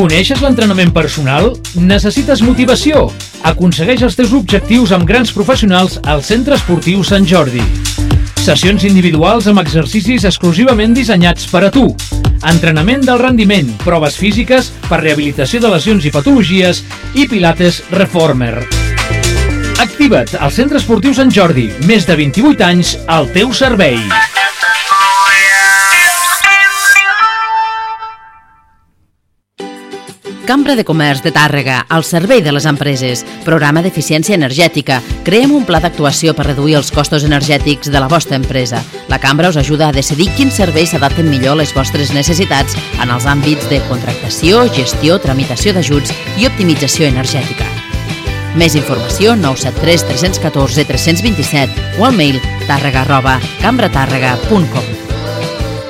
Coneixes l'entrenament personal? Necessites motivació? Aconsegueix els teus objectius amb grans professionals al Centre Esportiu Sant Jordi. Sessions individuals amb exercicis exclusivament dissenyats per a tu. Entrenament del rendiment, proves físiques per rehabilitació de lesions i patologies i pilates reformer. Activa't al Centre Esportiu Sant Jordi. Més de 28 anys al teu servei. Cambra de Comerç de Tàrrega, al servei de les empreses. Programa d'eficiència energètica. Creem un pla d'actuació per reduir els costos energètics de la vostra empresa. La Cambra us ajuda a decidir quins serveis s'adapten millor a les vostres necessitats en els àmbits de contractació, gestió, tramitació d'ajuts i optimització energètica. Més informació 973 314 327 o al mail tàrrega arroba cambratàrrega.com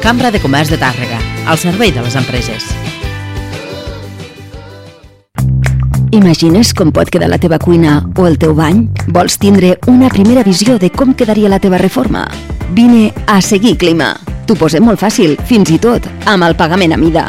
Cambra de Comerç de Tàrrega, al servei de les empreses. Imagines com pot quedar la teva cuina o el teu bany? Vols tindre una primera visió de com quedaria la teva reforma? Vine a Seguir Clima. T'ho posem molt fàcil, fins i tot amb el pagament a mida.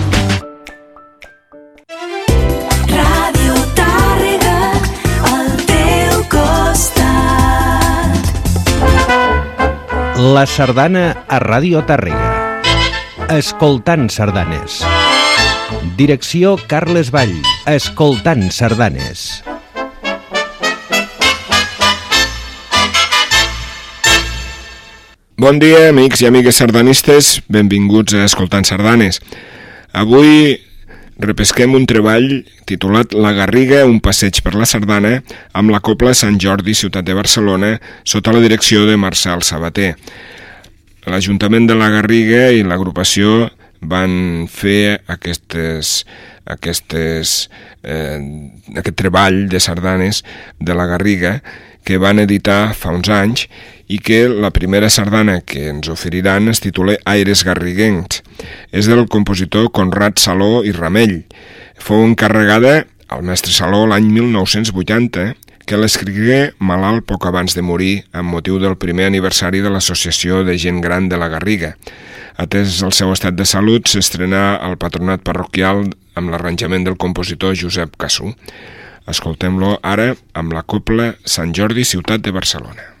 La sardana a Ràdio Tàrrega. Escoltant sardanes. Direcció Carles Vall. Escoltant sardanes. Bon dia, amics i amigues sardanistes, benvinguts a Escoltant Sardanes. Avui repesquem un treball titulat La Garriga, un passeig per la sardana, amb la Copla Sant Jordi, ciutat de Barcelona, sota la direcció de Marcel Sabater. L'Ajuntament de la Garriga i l'agrupació van fer aquestes, aquestes, eh, aquest treball de sardanes de la Garriga que van editar fa uns anys i que la primera sardana que ens oferiran es titula Aires Garriguencs. És del compositor Conrad Saló i Ramell. Fou encarregada al mestre Saló l'any 1980 que l'escrigué malalt poc abans de morir amb motiu del primer aniversari de l'Associació de Gent Gran de la Garriga. Atès el seu estat de salut, s'estrenà al patronat parroquial amb l'arranjament del compositor Josep Cassú. Escoltem-lo ara amb la copla Sant Jordi, ciutat de Barcelona.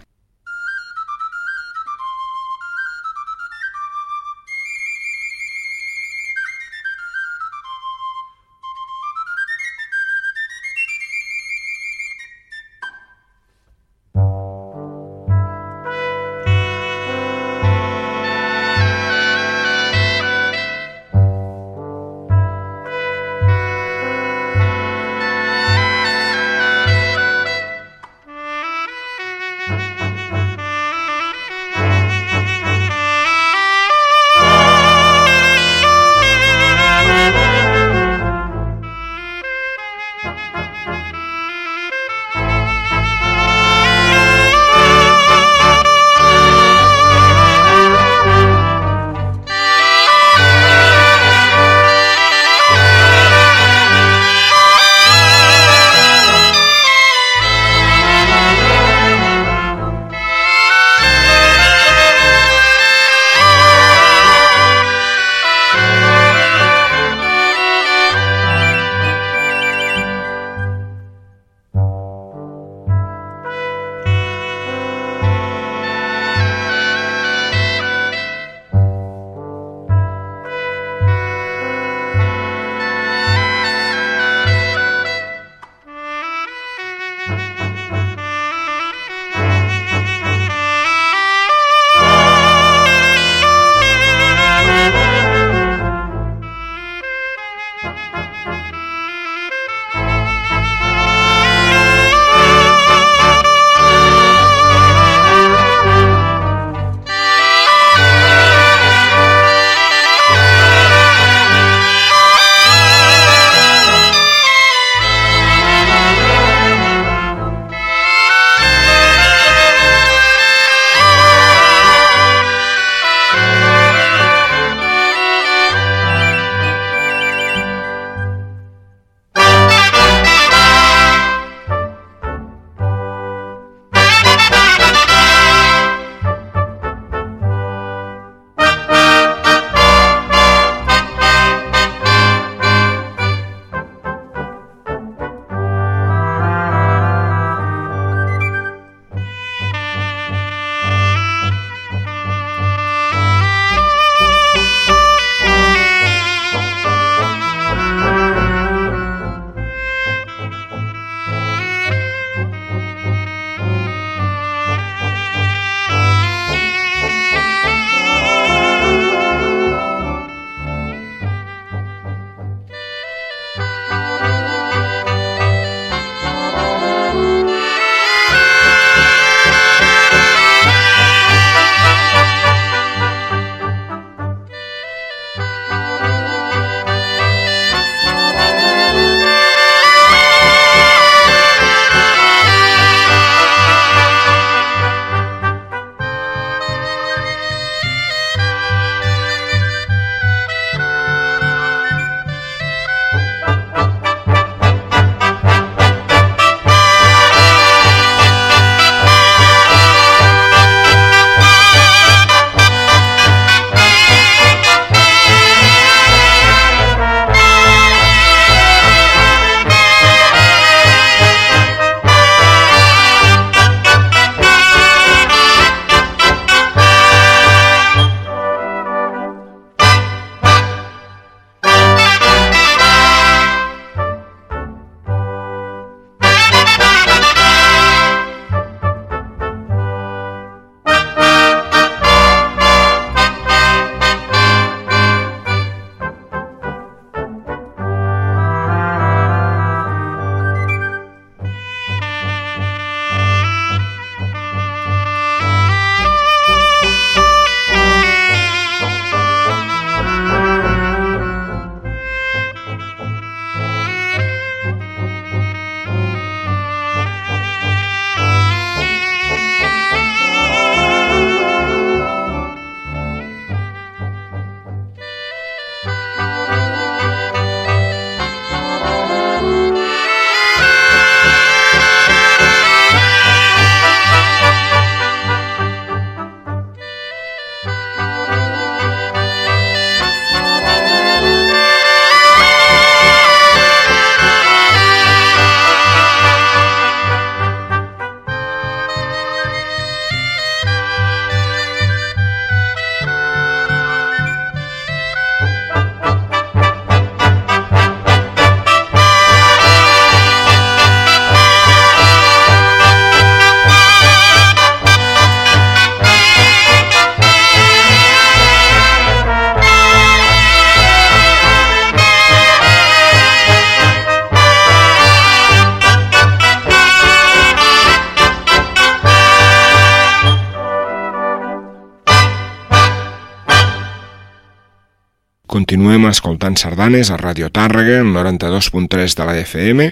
Escoltant sardanes a Radio Tàrrega, en 92.3 de la FM.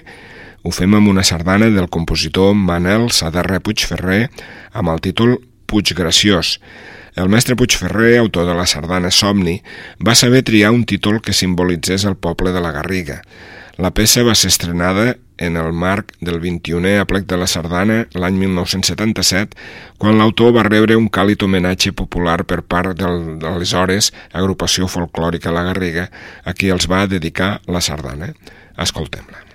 Ho fem amb una sardana del compositor Manel Sadarra Puigferrer amb el títol Puig Graciós. El mestre Puigferrer, autor de la sardana Somni, va saber triar un títol que simbolitzés el poble de la Garriga. La peça va ser estrenada en el marc del 21è aplec de la Sardana l'any 1977, quan l'autor va rebre un càlid homenatge popular per part del, de l'aleshores agrupació folclòrica La Garriga, a qui els va dedicar la sardana. Escoltem-la.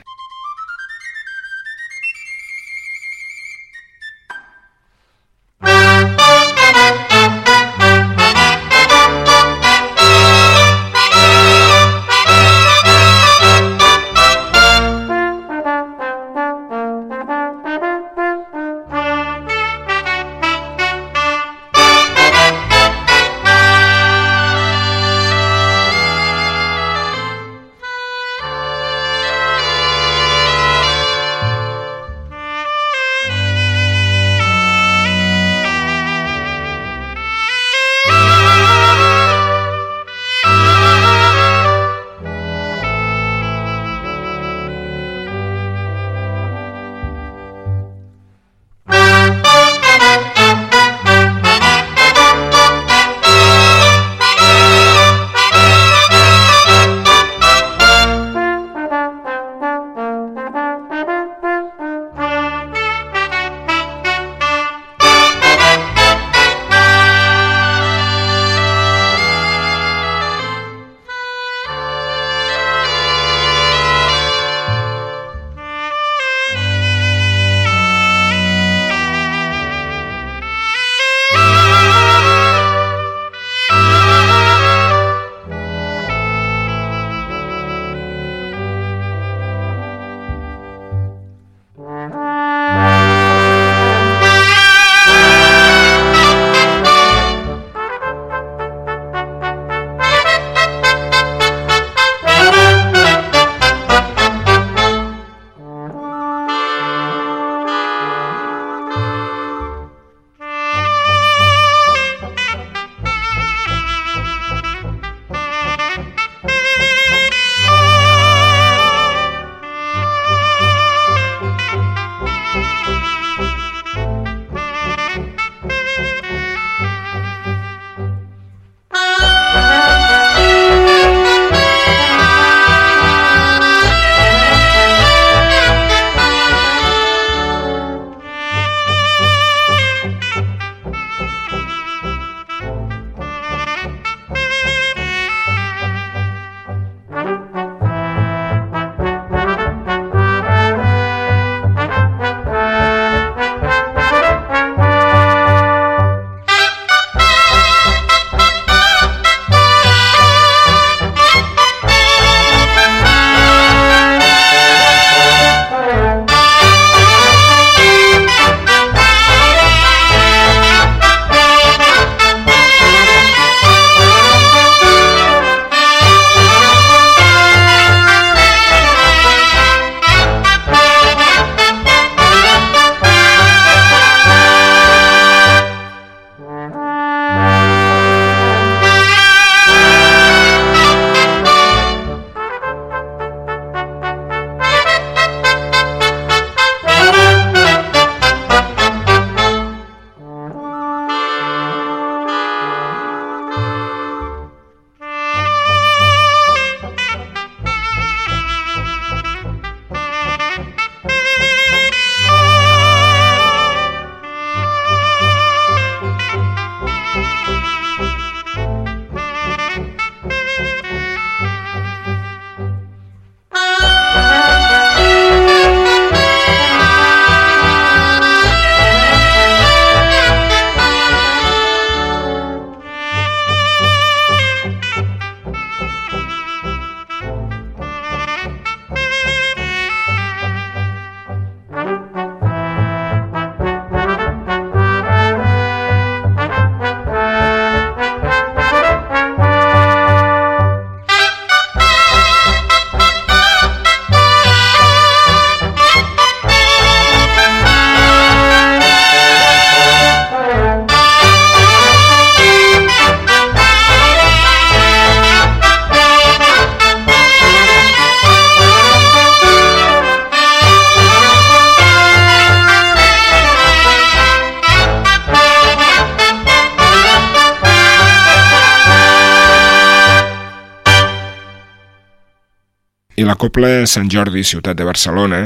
Copla Sant Jordi, ciutat de Barcelona,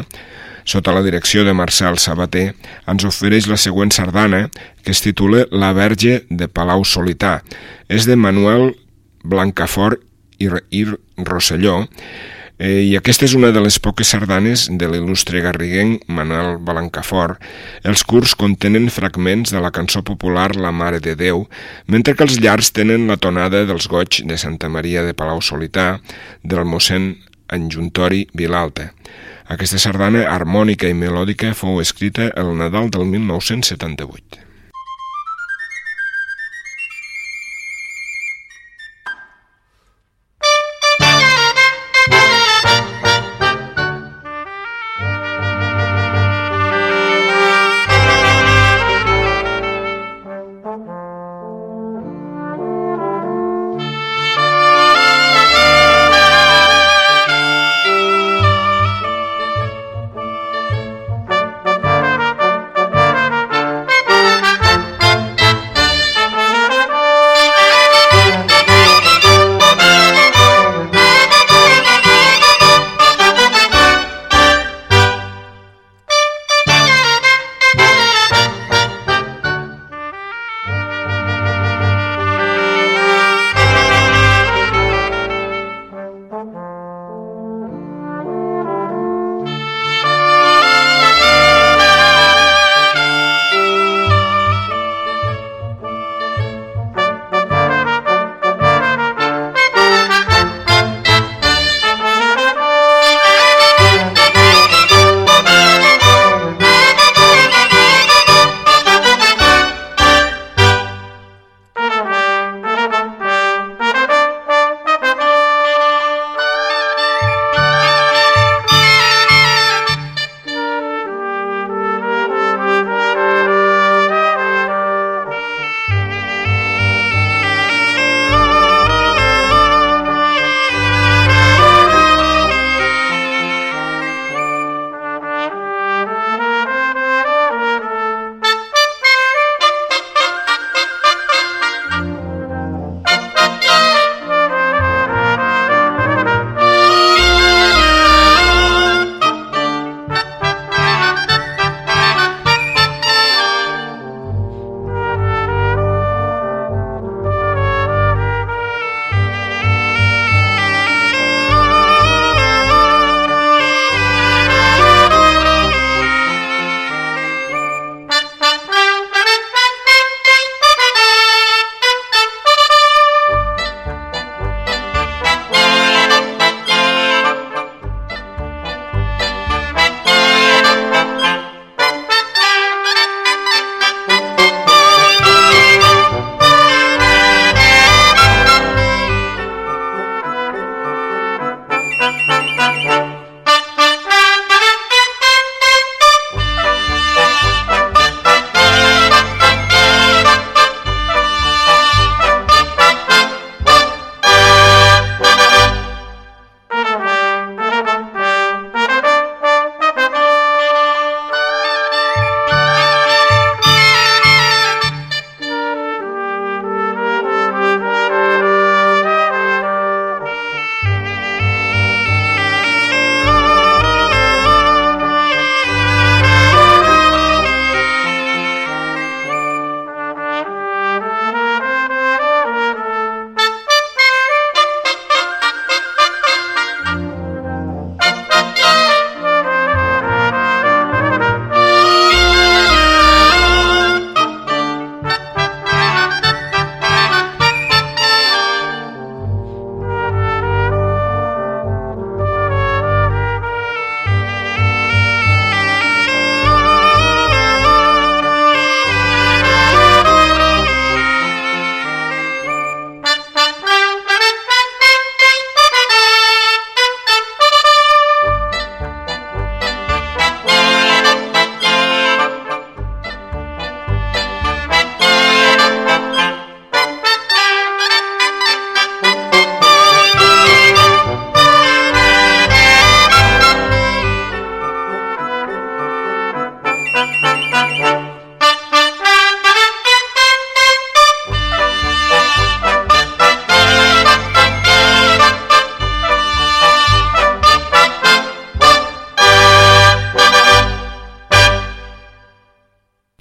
sota la direcció de Marcel Sabater, ens ofereix la següent sardana que es titula La Verge de Palau Solità. És de Manuel Blancafort i, i Rosselló, Eh, I aquesta és una de les poques sardanes de l'il·lustre garriguenc Manuel Blancafort. Els curts contenen fragments de la cançó popular La Mare de Déu, mentre que els llargs tenen la tonada dels goig de Santa Maria de Palau Solità, del mossèn Enjuntori Vilalta. Aquesta sardana harmònica i melòdica fou escrita el Nadal del 1978.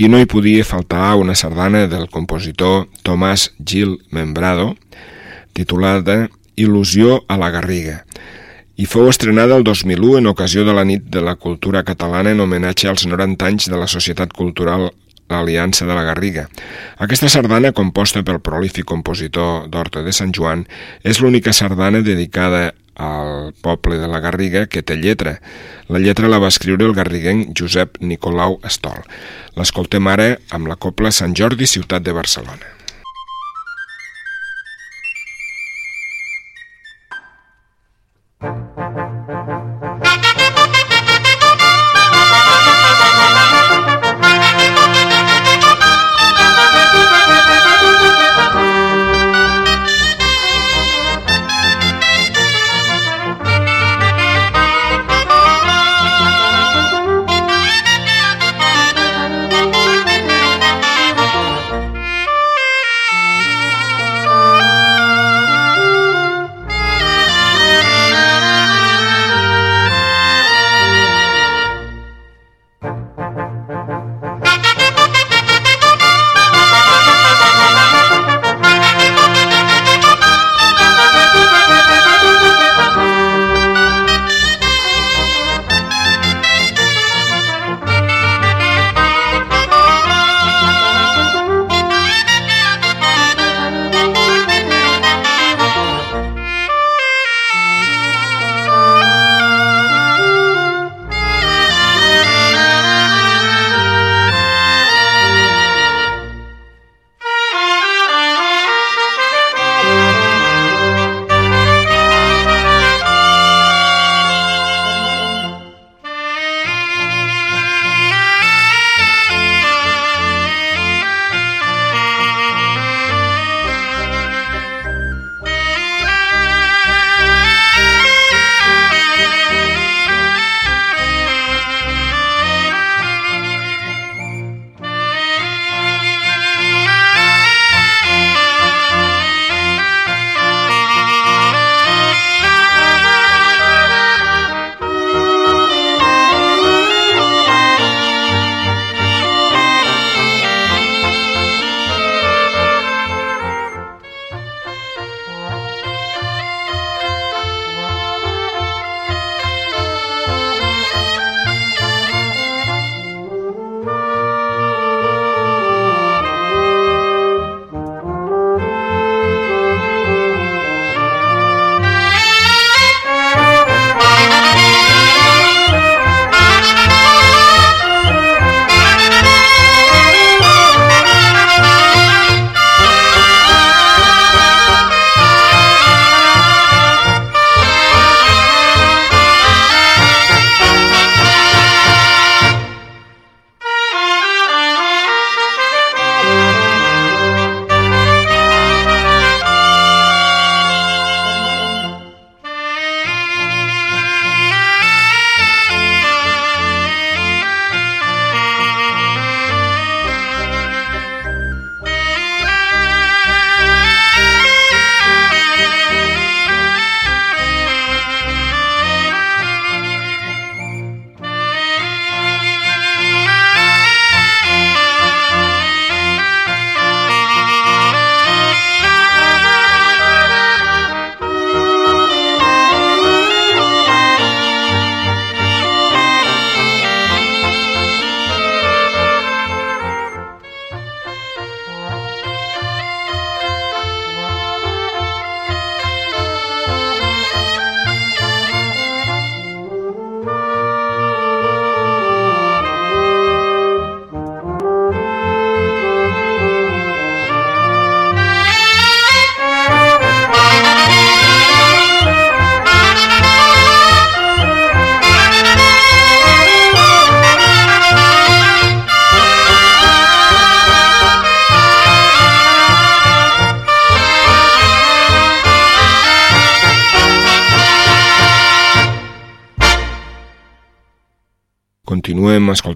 No hi podia faltar una sardana del compositor Tomàs Gil Membrado, titulada Il·lusió a la Garriga, i fou estrenada el 2001 en ocasió de la nit de la cultura catalana en homenatge als 90 anys de la Societat Cultural l'Aliança de la Garriga. Aquesta sardana, composta pel prolífic compositor d'Horta de Sant Joan, és l'única sardana dedicada al poble de la Garriga que té lletra. La lletra la va escriure el garriguenc Josep Nicolau Estol. L'escoltem ara amb la copla Sant Jordi, ciutat de Barcelona.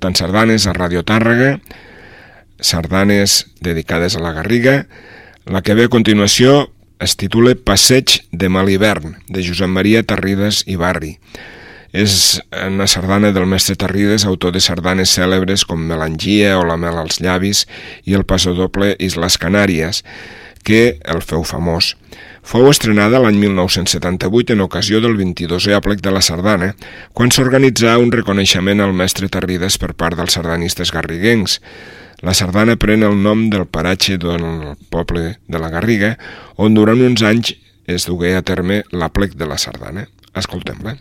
Escoltant sardanes a Radio Tàrrega, sardanes dedicades a la Garriga. La que ve a continuació es titula Passeig de Malhivern, de Josep Maria Tarrides i Barri. És una sardana del mestre Tarrides, autor de sardanes cèlebres com Melangia o La mel als llavis i el passadoble Islas Canàries, que el feu famós. Fou estrenada l'any 1978 en ocasió del 22è aplec de la sardana, quan s'organitzà un reconeixement al mestre Tarrides per part dels sardanistes garriguencs. La sardana pren el nom del paratge del poble de la Garriga, on durant uns anys es dugué a terme l'aplec de la sardana. Escoltem-la.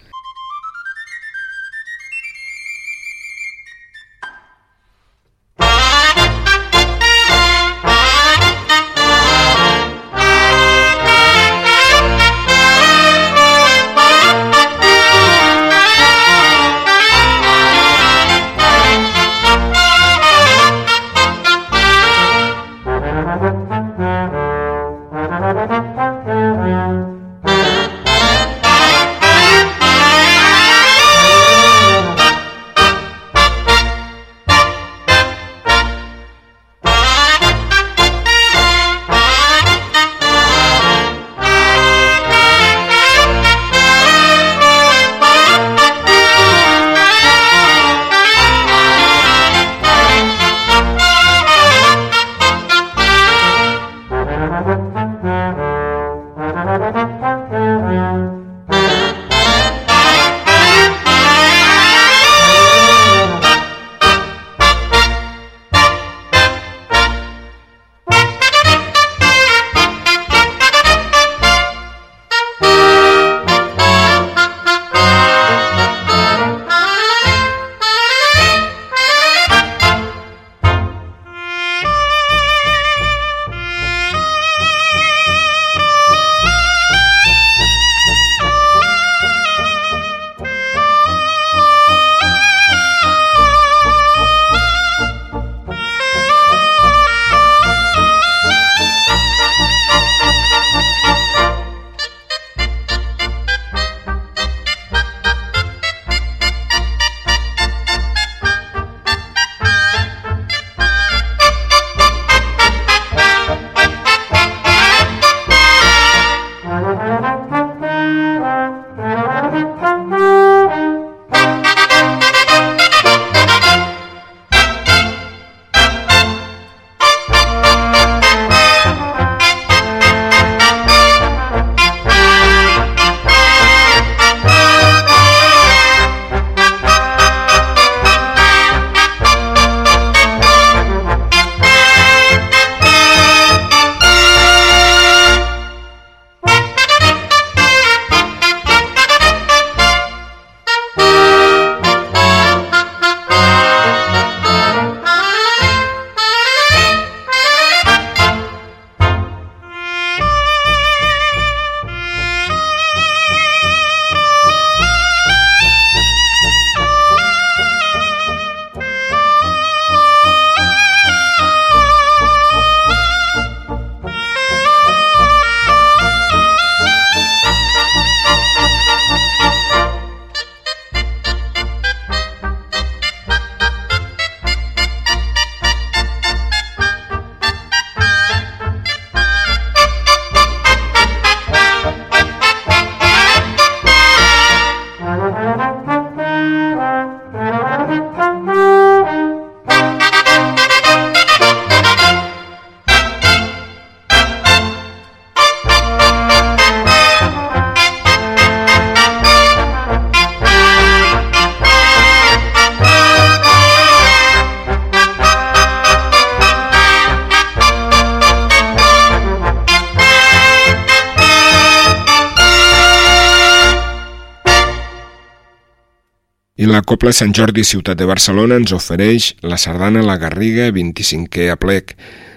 I la Copla Sant Jordi Ciutat de Barcelona ens ofereix la sardana La Garriga 25è aplec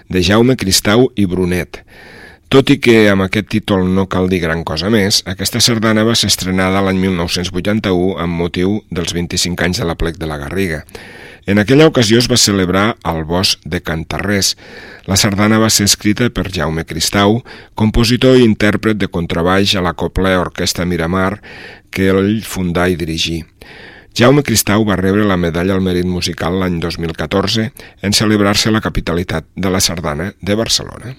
de Jaume Cristau i Brunet. Tot i que amb aquest títol no cal dir gran cosa més, aquesta sardana va ser estrenada l'any 1981 amb motiu dels 25 anys de l'aplec de la Garriga. En aquella ocasió es va celebrar al bosc de Cantarrés. La sardana va ser escrita per Jaume Cristau, compositor i intèrpret de contrabaix a la Copla Orquestra Miramar, que ell fundà i dirigí. Jaume Cristau va rebre la medalla al mèrit musical l'any 2014 en celebrar-se la capitalitat de la sardana de Barcelona.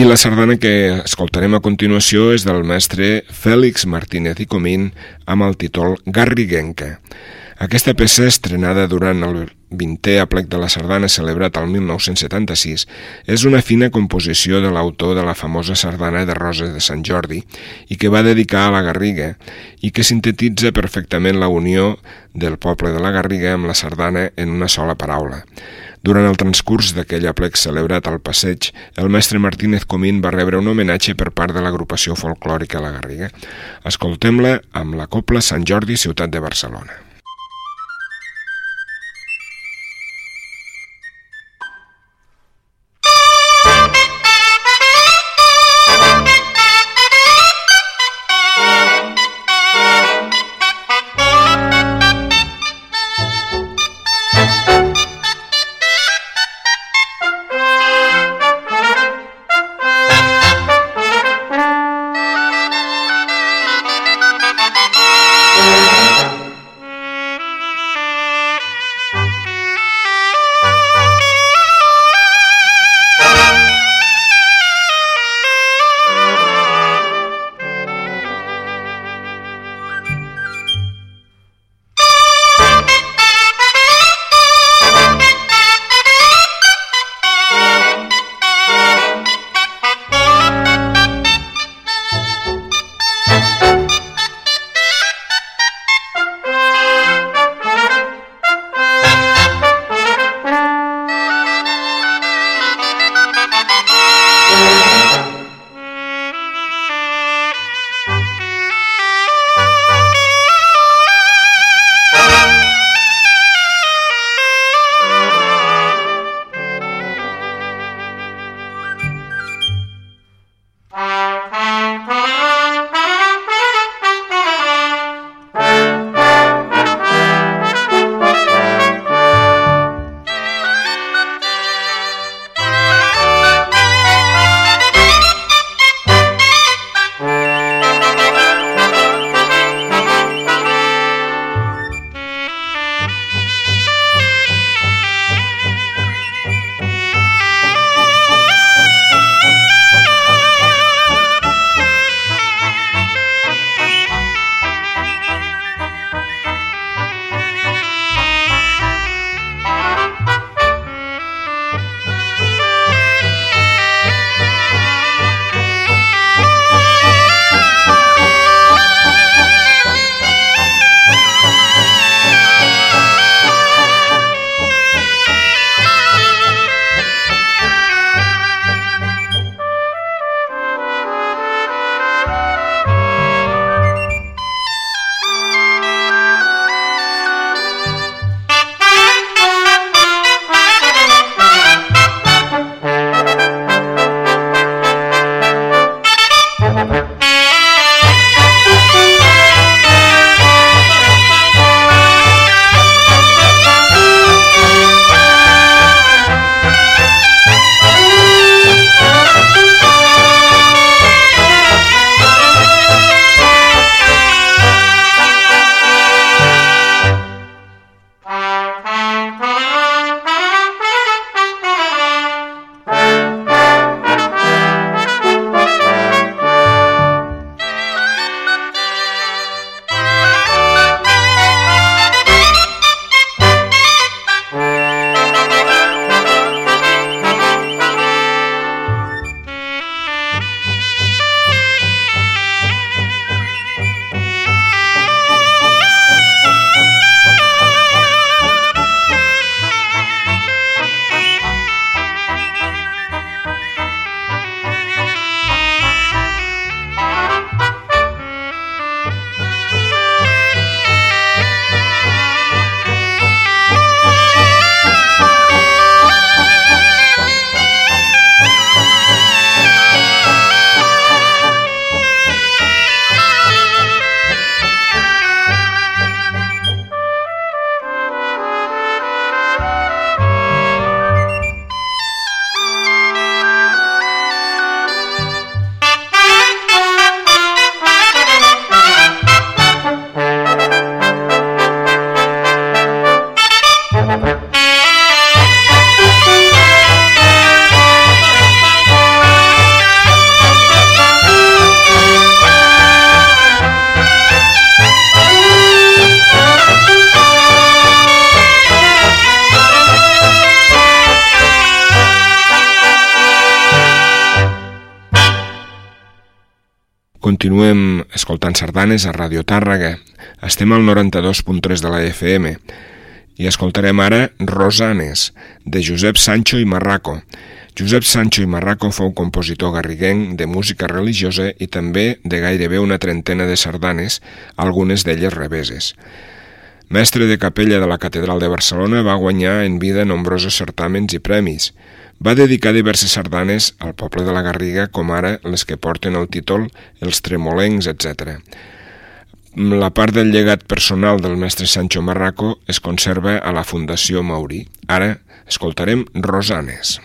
I la sardana que escoltarem a continuació és del mestre Fèlix Martínez i Comín amb el títol Garriguenca. Aquesta peça, estrenada durant el 20è aplec de la sardana celebrat al 1976, és una fina composició de l'autor de la famosa sardana de Roses de Sant Jordi i que va dedicar a la Garriga i que sintetitza perfectament la unió del poble de la Garriga amb la sardana en una sola paraula. Durant el transcurs d'aquell aplec celebrat al passeig, el mestre Martínez Comín va rebre un homenatge per part de l'agrupació folclòrica La Garriga. Escoltem-la amb la Copla Sant Jordi, ciutat de Barcelona. Sardanes a Radio Tàrrega. Estem al 92.3 de la FM i escoltarem ara Rosanes, de Josep Sancho i Marraco. Josep Sancho i Marraco fou compositor garriguenc de música religiosa i també de gairebé una trentena de sardanes, algunes d'elles rebeses. Mestre de capella de la Catedral de Barcelona, va guanyar en vida nombrosos certàmens i premis. Va dedicar diverses sardanes al poble de la Garriga, com ara les que porten el títol Els Tremolencs, etc. La part del llegat personal del mestre Sancho Marraco es conserva a la Fundació Maurí. Ara escoltarem Rosanes.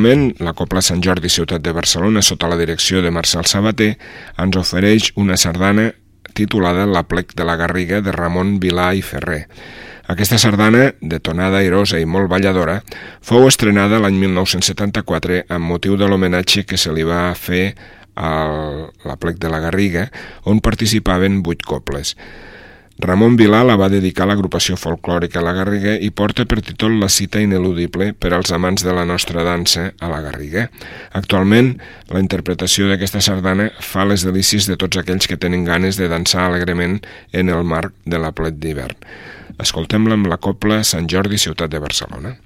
Novament, la Copla Sant Jordi Ciutat de Barcelona, sota la direcció de Marcel Sabater, ens ofereix una sardana titulada La plec de la Garriga de Ramon Vilà i Ferrer. Aquesta sardana, de tonada airosa i molt balladora, fou estrenada l'any 1974 amb motiu de l'homenatge que se li va fer a la plec de la Garriga, on participaven vuit cobles. Ramon Vilà la va dedicar a l'agrupació folclòrica La Garriga i porta per títol La cita ineludible per als amants de la nostra dansa a La Garriga. Actualment, la interpretació d'aquesta sardana fa les delícies de tots aquells que tenen ganes de dansar alegrement en el marc de la plet d'hivern. Escoltem-la amb la copla Sant Jordi, ciutat de Barcelona.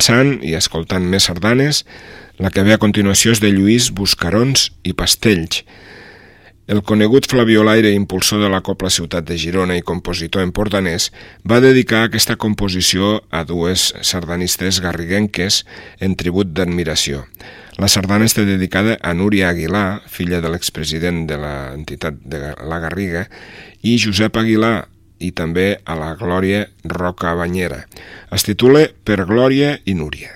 Avançant i escoltant més sardanes. La que ve a continuació és de Lluís Buscarons i Pastells. El conegut flaviolaire impulsor de la Copla Ciutat de Girona i compositor empordanès va dedicar aquesta composició a dues sardanistes garriguenques en tribut d'admiració. La sardana està dedicada a Núria Aguilar, filla de l'expresident de l'entitat de la Garriga, i Josep Aguilar, i també a la Glòria Roca Banyera. Es titula Per Glòria i Núria.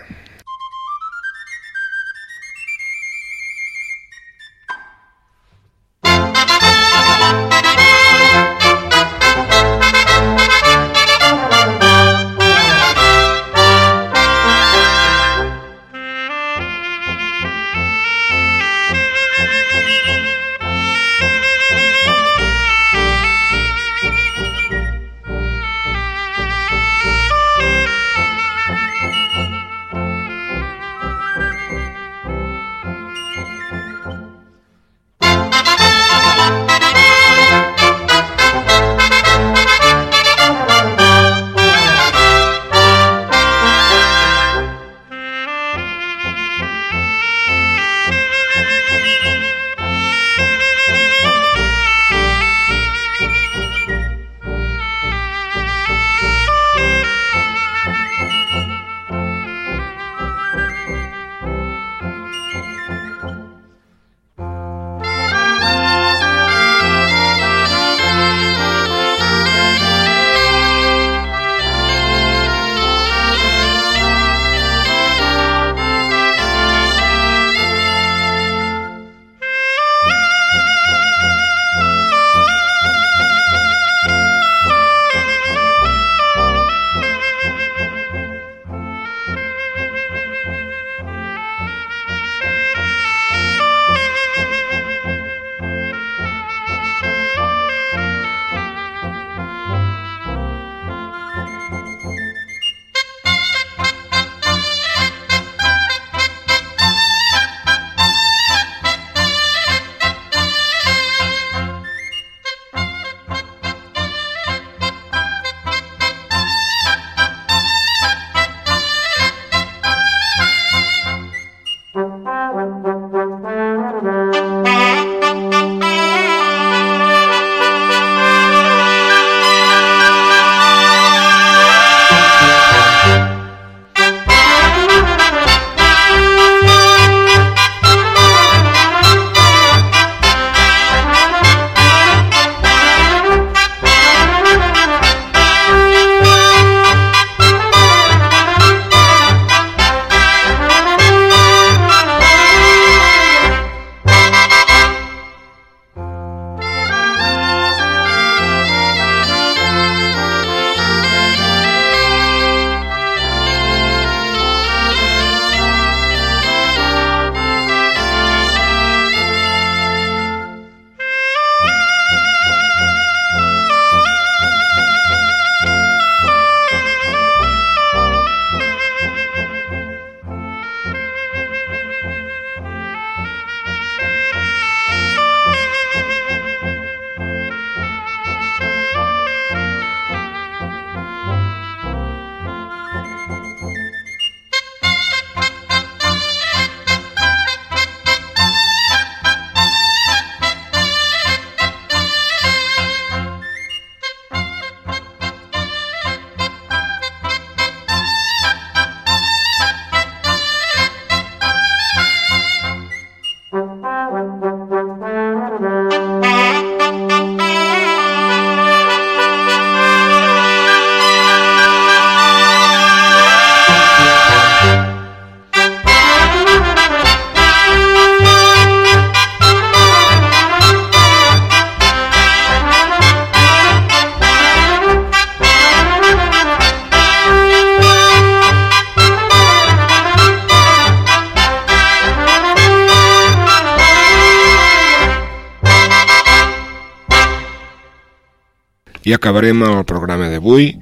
Acabarem el programa d'avui,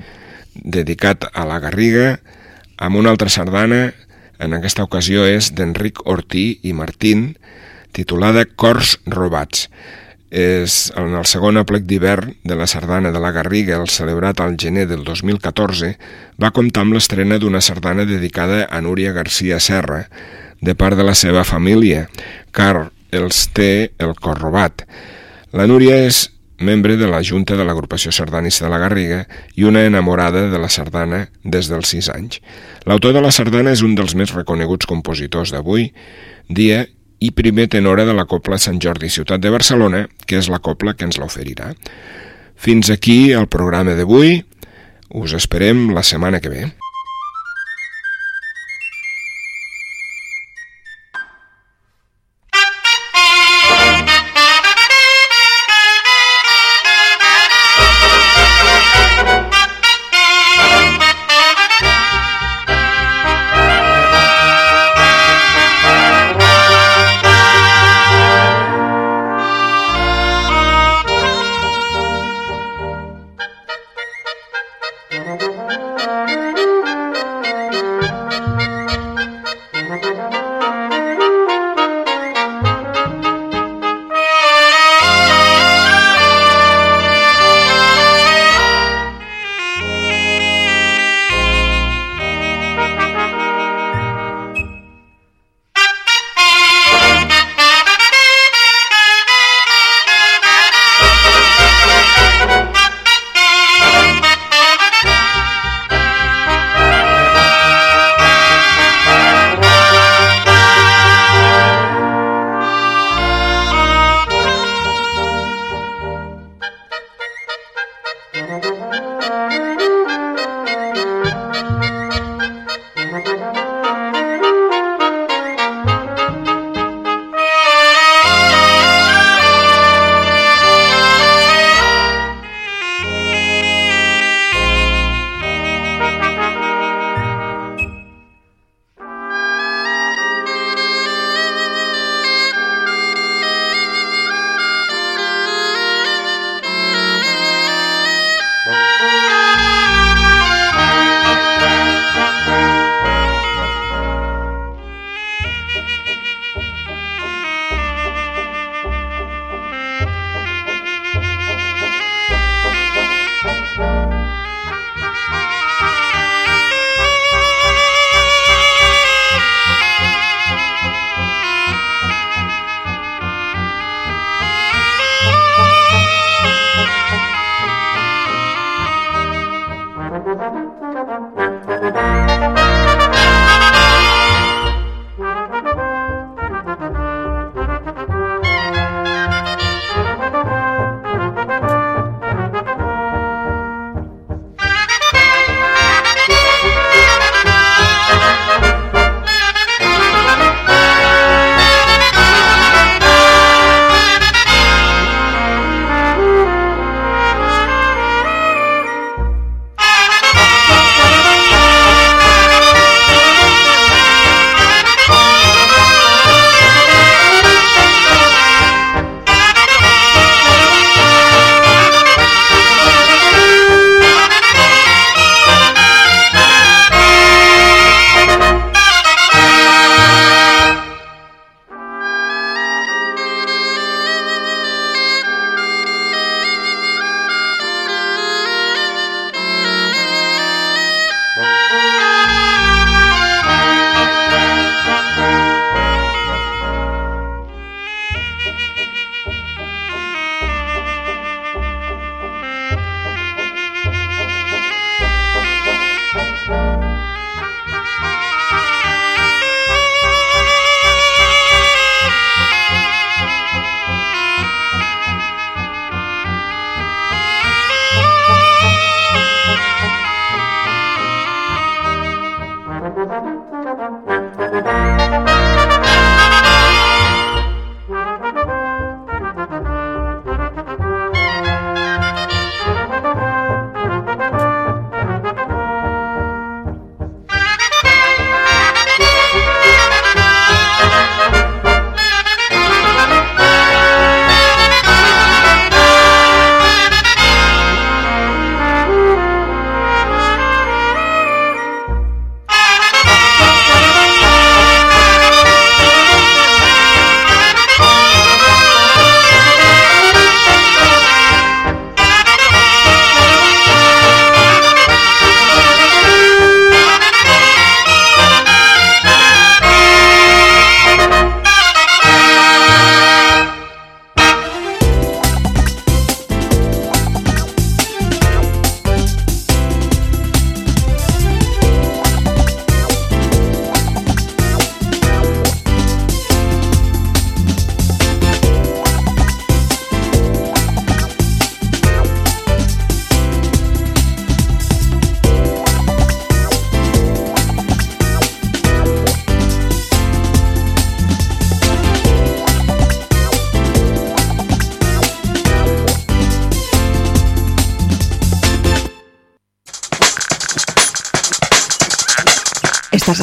dedicat a la Garriga, amb una altra sardana, en aquesta ocasió és d'Enric Ortí i Martín, titulada Cors robats. És en el segon aplec d'hivern de la sardana de la Garriga, el celebrat al gener del 2014, va comptar amb l'estrena d'una sardana dedicada a Núria Garcia Serra, de part de la seva família, car els té el cor robat. La Núria és membre de la Junta de l'Agrupació Sardanista de la Garriga i una enamorada de la sardana des dels 6 anys. L'autor de la sardana és un dels més reconeguts compositors d'avui, dia i primer tenora de la Copla Sant Jordi Ciutat de Barcelona, que és la copla que ens l'oferirà. Fins aquí el programa d'avui. Us esperem la setmana que ve. Thank you.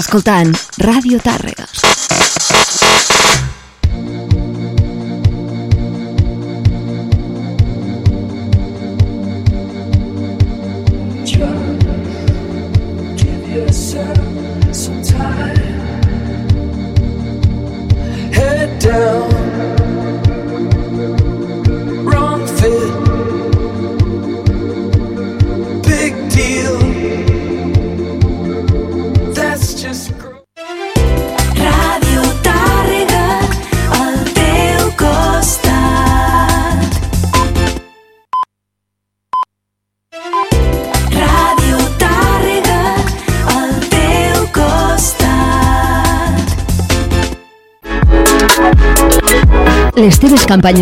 Escoltant Ràdio Tàrrega. Costat. Les teves campanyes